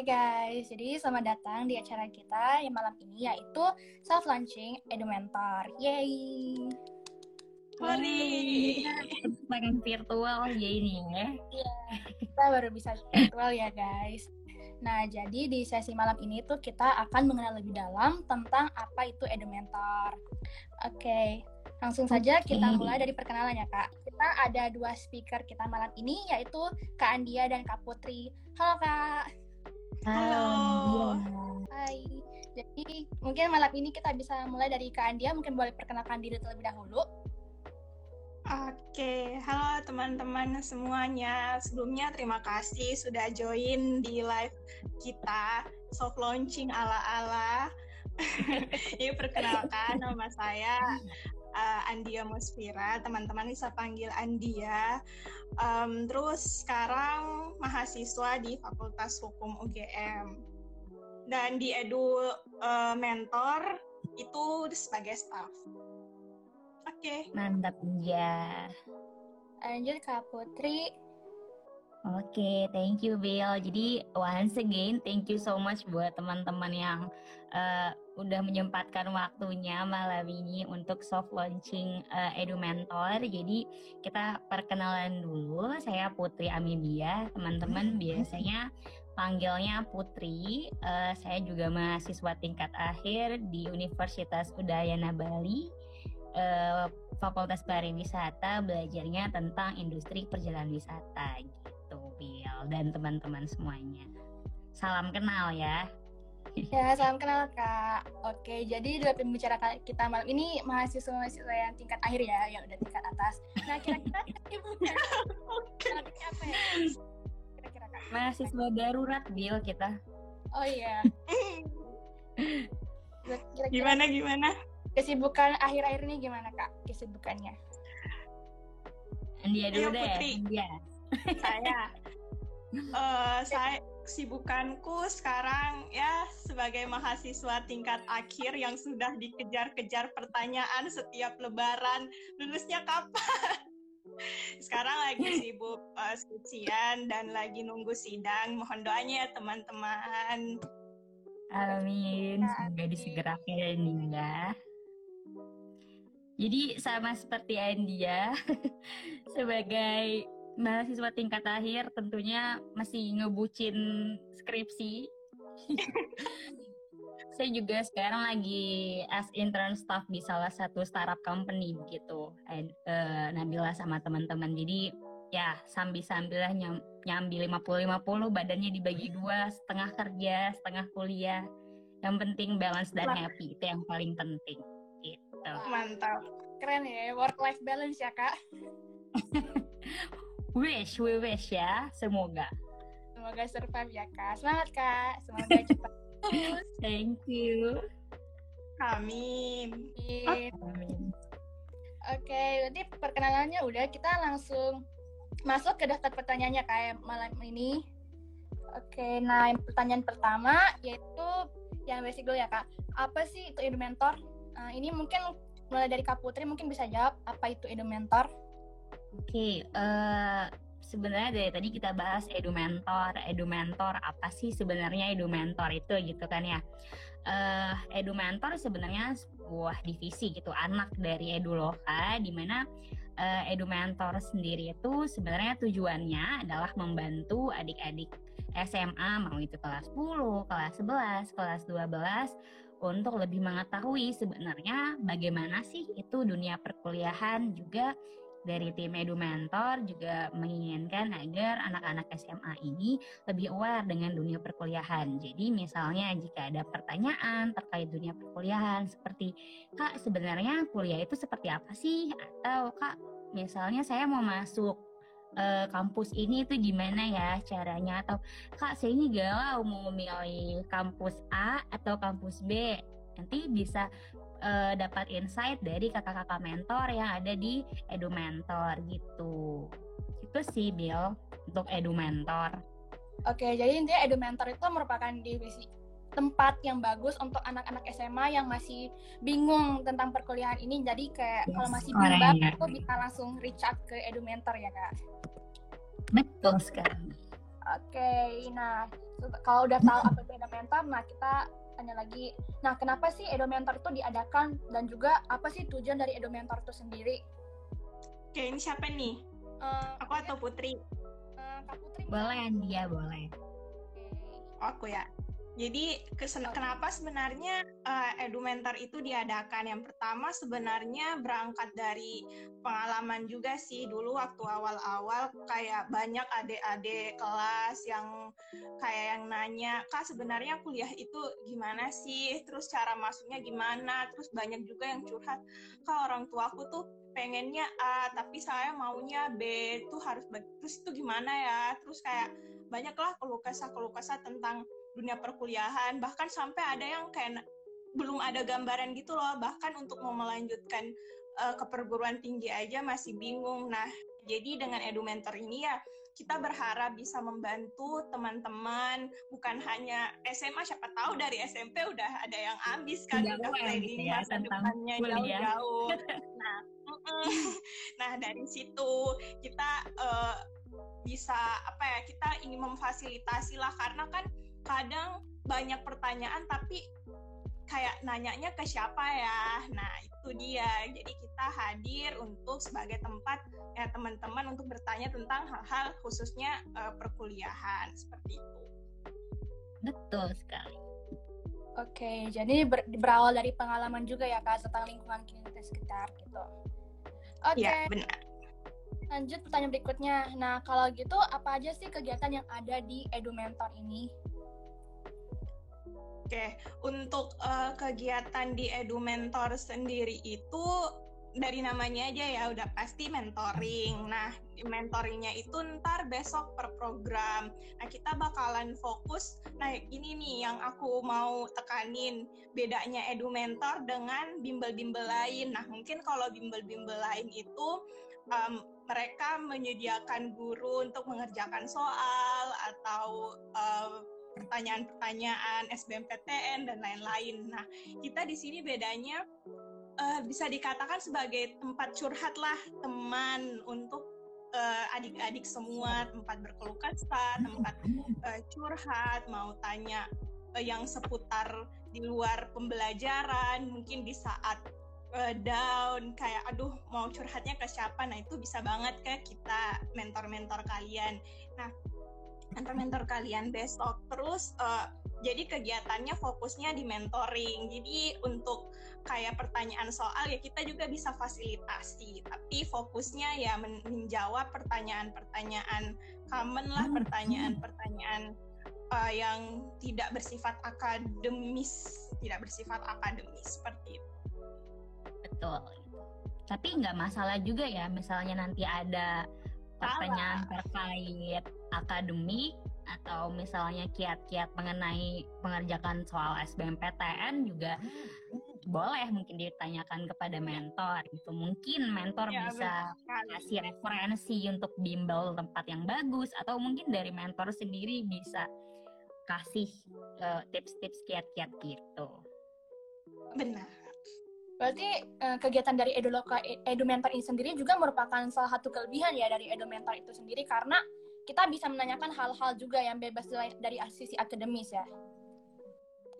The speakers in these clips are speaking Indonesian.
Hai guys, jadi selamat datang di acara kita yang malam ini yaitu self launching Edumentor. Yeay. Hore. Pengen virtual ya ini ya. Iya, kita baru bisa virtual ya guys. Nah, jadi di sesi malam ini tuh kita akan mengenal lebih dalam tentang apa itu Edumentor. Oke, langsung saja kita mulai dari perkenalan ya Kak. Kita ada dua speaker kita malam ini yaitu Kak Andia dan Kak Putri. Halo Kak. Halo. Hai. Jadi mungkin malam ini kita bisa mulai dari Kak Andia, mungkin boleh perkenalkan diri terlebih dahulu. Oke, halo teman-teman semuanya. Sebelumnya terima kasih sudah join di live kita soft launching ala-ala. Ini perkenalkan nama saya uh, Andia Musfira. Teman-teman bisa panggil Andia. Um, terus sekarang mahasiswa di Fakultas Hukum UGM. Dan di Edu uh, Mentor itu sebagai staff. Oke. Mantap ya. Lanjut Kak Putri. Oke, thank you Bill. Jadi once again, thank you so much buat teman-teman yang eh, udah menyempatkan waktunya malam ini untuk soft launching eh, Edu Mentor. Jadi kita perkenalan dulu. Saya Putri Amibia. Teman-teman biasanya panggilnya Putri. Eh, saya juga mahasiswa tingkat akhir di Universitas Udayana Bali. Fakultas Pariwisata belajarnya tentang industri perjalanan wisata gitu, Dan teman-teman semuanya. Salam kenal ya. Ya, salam kenal Kak. Oke, jadi dua pembicara kita malam ini mahasiswa-mahasiswa yang tingkat akhir ya, yang udah tingkat atas. Nah, kira-kira ini apa ya? Kira-kira Kak. Mahasiswa darurat, Bill kita. Oh iya. Kira-kira Gimana gimana? kesibukan akhir-akhir ini gimana Kak? Kesibukannya? Andia dulu Ayo, deh. Putri. Andia. saya eh saya kesibukanku sekarang ya sebagai mahasiswa tingkat akhir yang sudah dikejar-kejar pertanyaan setiap lebaran. Lulusnya kapan? Sekarang lagi sibuk eh, skripsian dan lagi nunggu sidang. Mohon doanya ya teman-teman. Amin. Semoga disegerakan ya. Jadi sama seperti Andia, sebagai mahasiswa tingkat akhir tentunya masih ngebucin skripsi. Saya juga sekarang lagi as intern staff di salah satu startup company gitu, And, eh, Nabila sama teman-teman. Jadi ya sambil-sambil lah nyam, nyambi 50-50 badannya dibagi dua, setengah kerja, setengah kuliah. Yang penting balance dan happy itu yang paling penting. Gitu. mantap Keren ya, work life balance ya Kak. Wish, we wish ya, semoga. Semoga survive ya Kak. Semangat Kak. Semoga cepat. Thank you. amin Amin. Amin. Oke, berarti perkenalannya udah, kita langsung masuk ke daftar pertanyaannya kayak malam ini. Oke, nah yang pertanyaan pertama yaitu yang basic dulu ya kak. Apa sih itu edu mentor? Nah, ini mungkin mulai dari Kak Putri mungkin bisa jawab apa itu edu mentor. Oke, eh sebenarnya dari tadi kita bahas edu mentor, edu mentor apa sih sebenarnya edu mentor itu gitu kan ya? Eh edu mentor sebenarnya sebuah divisi gitu, anak dari eduloka, di mana eh, edu mentor sendiri itu sebenarnya tujuannya adalah membantu adik-adik SMA mau itu kelas 10, kelas 11, kelas 12 untuk lebih mengetahui sebenarnya bagaimana sih itu dunia perkuliahan juga dari tim Edu Mentor juga menginginkan agar anak-anak SMA ini lebih aware dengan dunia perkuliahan. Jadi misalnya jika ada pertanyaan terkait dunia perkuliahan seperti Kak sebenarnya kuliah itu seperti apa sih? Atau Kak misalnya saya mau masuk eh, kampus ini itu gimana ya caranya? Atau Kak saya ini galau mau milih kampus A atau kampus B. Nanti bisa eh, dapat insight dari kakak-kakak mentor yang ada di Edu Mentor gitu. Itu sih Bill untuk Edu Mentor. Oke, jadi intinya edu mentor itu merupakan divisi tempat yang bagus untuk anak-anak SMA yang masih bingung tentang perkuliahan ini. Jadi kayak Yes, kalau masih bimbang itu bisa langsung reach out ke edu mentor ya kak. Betul sekali. Oke, nah kalau udah tahu apa itu Edomentor, nah kita tanya lagi. Nah, kenapa sih Edomentor itu diadakan dan juga apa sih tujuan dari Edomentor itu sendiri? Oke, ini siapa nih? Uh, Aku atau Putri? Uh, Kak Putri. Boleh, dia boleh. Oh, aku ya. Jadi kenapa sebenarnya uh, Edumentor itu diadakan? Yang pertama sebenarnya berangkat dari pengalaman juga sih dulu waktu awal-awal kayak banyak adik-adik kelas yang kayak yang nanya, "Kak, sebenarnya kuliah itu gimana sih? Terus cara masuknya gimana?" Terus banyak juga yang curhat, "Kak, orang tua aku tuh pengennya A, tapi saya maunya B, itu harus terus itu gimana ya?" Terus kayak banyaklah keluh kesah tentang dunia perkuliahan bahkan sampai ada yang kayak belum ada gambaran gitu loh bahkan untuk mau melanjutkan uh, ke perguruan tinggi aja masih bingung. Nah jadi dengan edu mentor ini ya kita berharap bisa membantu teman-teman bukan hanya SMA siapa tahu dari SMP udah ada yang ambis kan udah planning ya, masa depannya jauh-jauh. Nah nah dari situ kita uh, bisa apa ya kita ingin memfasilitasi lah karena kan kadang banyak pertanyaan tapi kayak nanyanya ke siapa ya nah itu dia jadi kita hadir untuk sebagai tempat ya teman-teman untuk bertanya tentang hal-hal khususnya uh, perkuliahan seperti itu betul sekali Oke, jadi ber berawal dari pengalaman juga ya kak tentang lingkungan kita sekitar gitu. Oke. Ya, benar. Lanjut pertanyaan berikutnya. Nah, kalau gitu apa aja sih kegiatan yang ada di Edu Mentor ini? Oke, untuk uh, kegiatan di Edu Mentor sendiri itu dari namanya aja ya udah pasti mentoring. Nah, mentoringnya itu ntar besok per program. Nah, kita bakalan fokus. Nah, ini nih yang aku mau tekanin bedanya edu mentor dengan bimbel-bimbel lain. Nah, mungkin kalau bimbel-bimbel lain itu um, mereka menyediakan guru untuk mengerjakan soal atau uh, pertanyaan-pertanyaan SBMPTN dan lain-lain. Nah, kita di sini bedanya uh, bisa dikatakan sebagai tempat curhat lah teman untuk uh, adik-adik semua, tempat berkeluh kesah, tempat uh, curhat, mau tanya uh, yang seputar di luar pembelajaran, mungkin di saat uh, down kayak aduh mau curhatnya ke siapa? Nah itu bisa banget ke kita mentor-mentor kalian. Nah mentor-mentor kalian besok. Terus uh, jadi kegiatannya fokusnya di mentoring. Jadi untuk kayak pertanyaan soal ya kita juga bisa fasilitasi, tapi fokusnya ya men menjawab pertanyaan-pertanyaan common lah, hmm. pertanyaan-pertanyaan uh, yang tidak bersifat akademis, tidak bersifat akademis seperti itu. Betul. Tapi nggak masalah juga ya, misalnya nanti ada pertanyaan terkait akademik atau misalnya kiat-kiat mengenai mengerjakan soal SBMPTN juga boleh mungkin ditanyakan kepada mentor itu mungkin mentor ya, bisa kasih referensi untuk bimbel tempat yang bagus atau mungkin dari mentor sendiri bisa kasih uh, tips-tips kiat-kiat gitu. Benar. Berarti uh, kegiatan dari Eduloka Edu Mentor ini sendiri juga merupakan salah satu kelebihan ya dari Edu Mentor itu sendiri karena kita bisa menanyakan hal-hal juga yang bebas dari sisi akademis ya.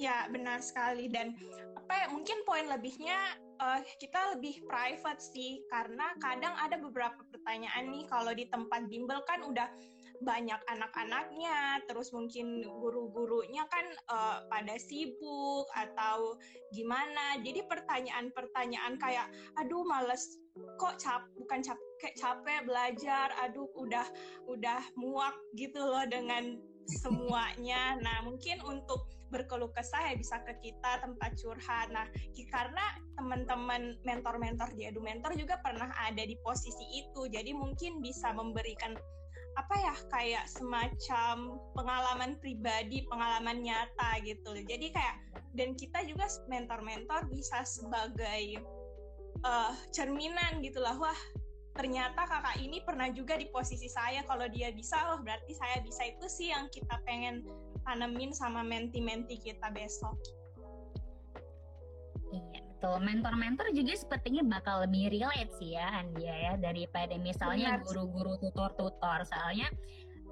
Ya benar sekali dan apa ya mungkin poin lebihnya uh, kita lebih private sih karena kadang ada beberapa pertanyaan nih kalau di tempat bimbel kan udah banyak anak-anaknya, terus mungkin guru-gurunya kan uh, pada sibuk atau gimana. Jadi pertanyaan-pertanyaan kayak, aduh males kok cap bukan cap kayak capek belajar, aduh udah udah muak gitu loh dengan semuanya. Nah mungkin untuk berkeluh kesah ya bisa ke kita tempat curhat. Nah karena teman-teman mentor-mentor di Edu Mentor juga pernah ada di posisi itu, jadi mungkin bisa memberikan apa ya kayak semacam pengalaman pribadi, pengalaman nyata gitu loh. Jadi kayak dan kita juga mentor-mentor bisa sebagai uh, cerminan gitu lah. Wah, ternyata kakak ini pernah juga di posisi saya. Kalau dia bisa, loh berarti saya bisa. Itu sih yang kita pengen tanemin sama menti-menti kita besok. Iya betul. Mentor-mentor juga sepertinya bakal lebih relate sih ya Andia ya daripada misalnya guru-guru tutor-tutor. Soalnya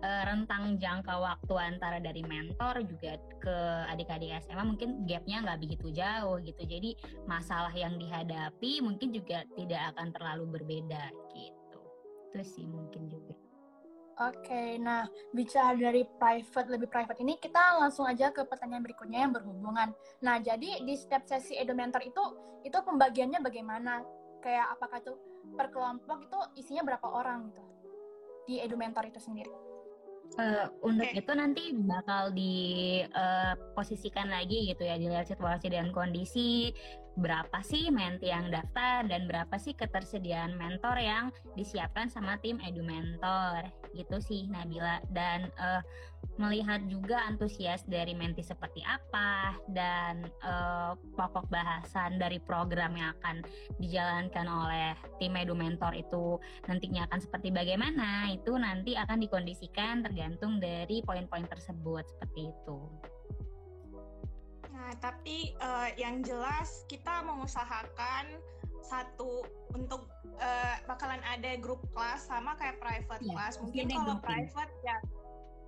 uh, rentang jangka waktu antara dari mentor juga ke adik-adik SMA mungkin gapnya nggak begitu jauh gitu. Jadi masalah yang dihadapi mungkin juga tidak akan terlalu berbeda gitu. Itu sih mungkin juga. Oke, nah bicara dari private lebih private ini kita langsung aja ke pertanyaan berikutnya yang berhubungan. Nah, jadi di setiap sesi Edu Mentor itu itu pembagiannya bagaimana? Kayak apakah itu per kelompok itu isinya berapa orang gitu di Edu Mentor itu sendiri? Uh, untuk okay. itu nanti bakal diposisikan eh, uh, lagi gitu ya dilihat situasi dan kondisi berapa sih menti yang daftar dan berapa sih ketersediaan mentor yang disiapkan sama tim edu mentor gitu sih Nabila dan uh, melihat juga antusias dari menti seperti apa dan uh, pokok bahasan dari program yang akan dijalankan oleh tim edu mentor itu nantinya akan seperti bagaimana itu nanti akan dikondisikan tergantung dari poin-poin tersebut seperti itu. Nah, tapi uh, yang jelas kita mengusahakan satu untuk uh, bakalan ada grup kelas sama kayak private ya, class. Mungkin kalau private ya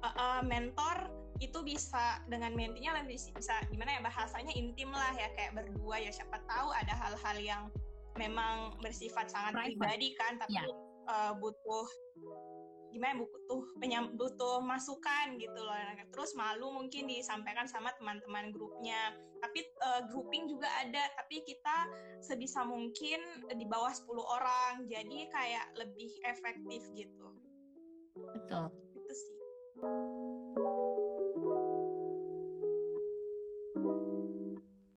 uh, uh, mentor itu bisa dengan mentinya lebih bisa gimana ya bahasanya intim lah ya kayak berdua ya siapa tahu ada hal-hal yang memang bersifat sangat private. pribadi kan tapi ya. uh, butuh gimana butuh penyam, butuh masukan gitu loh. Terus malu mungkin disampaikan sama teman-teman grupnya. Tapi uh, grouping juga ada. Tapi kita sebisa mungkin di bawah 10 orang. Jadi kayak lebih efektif gitu. Betul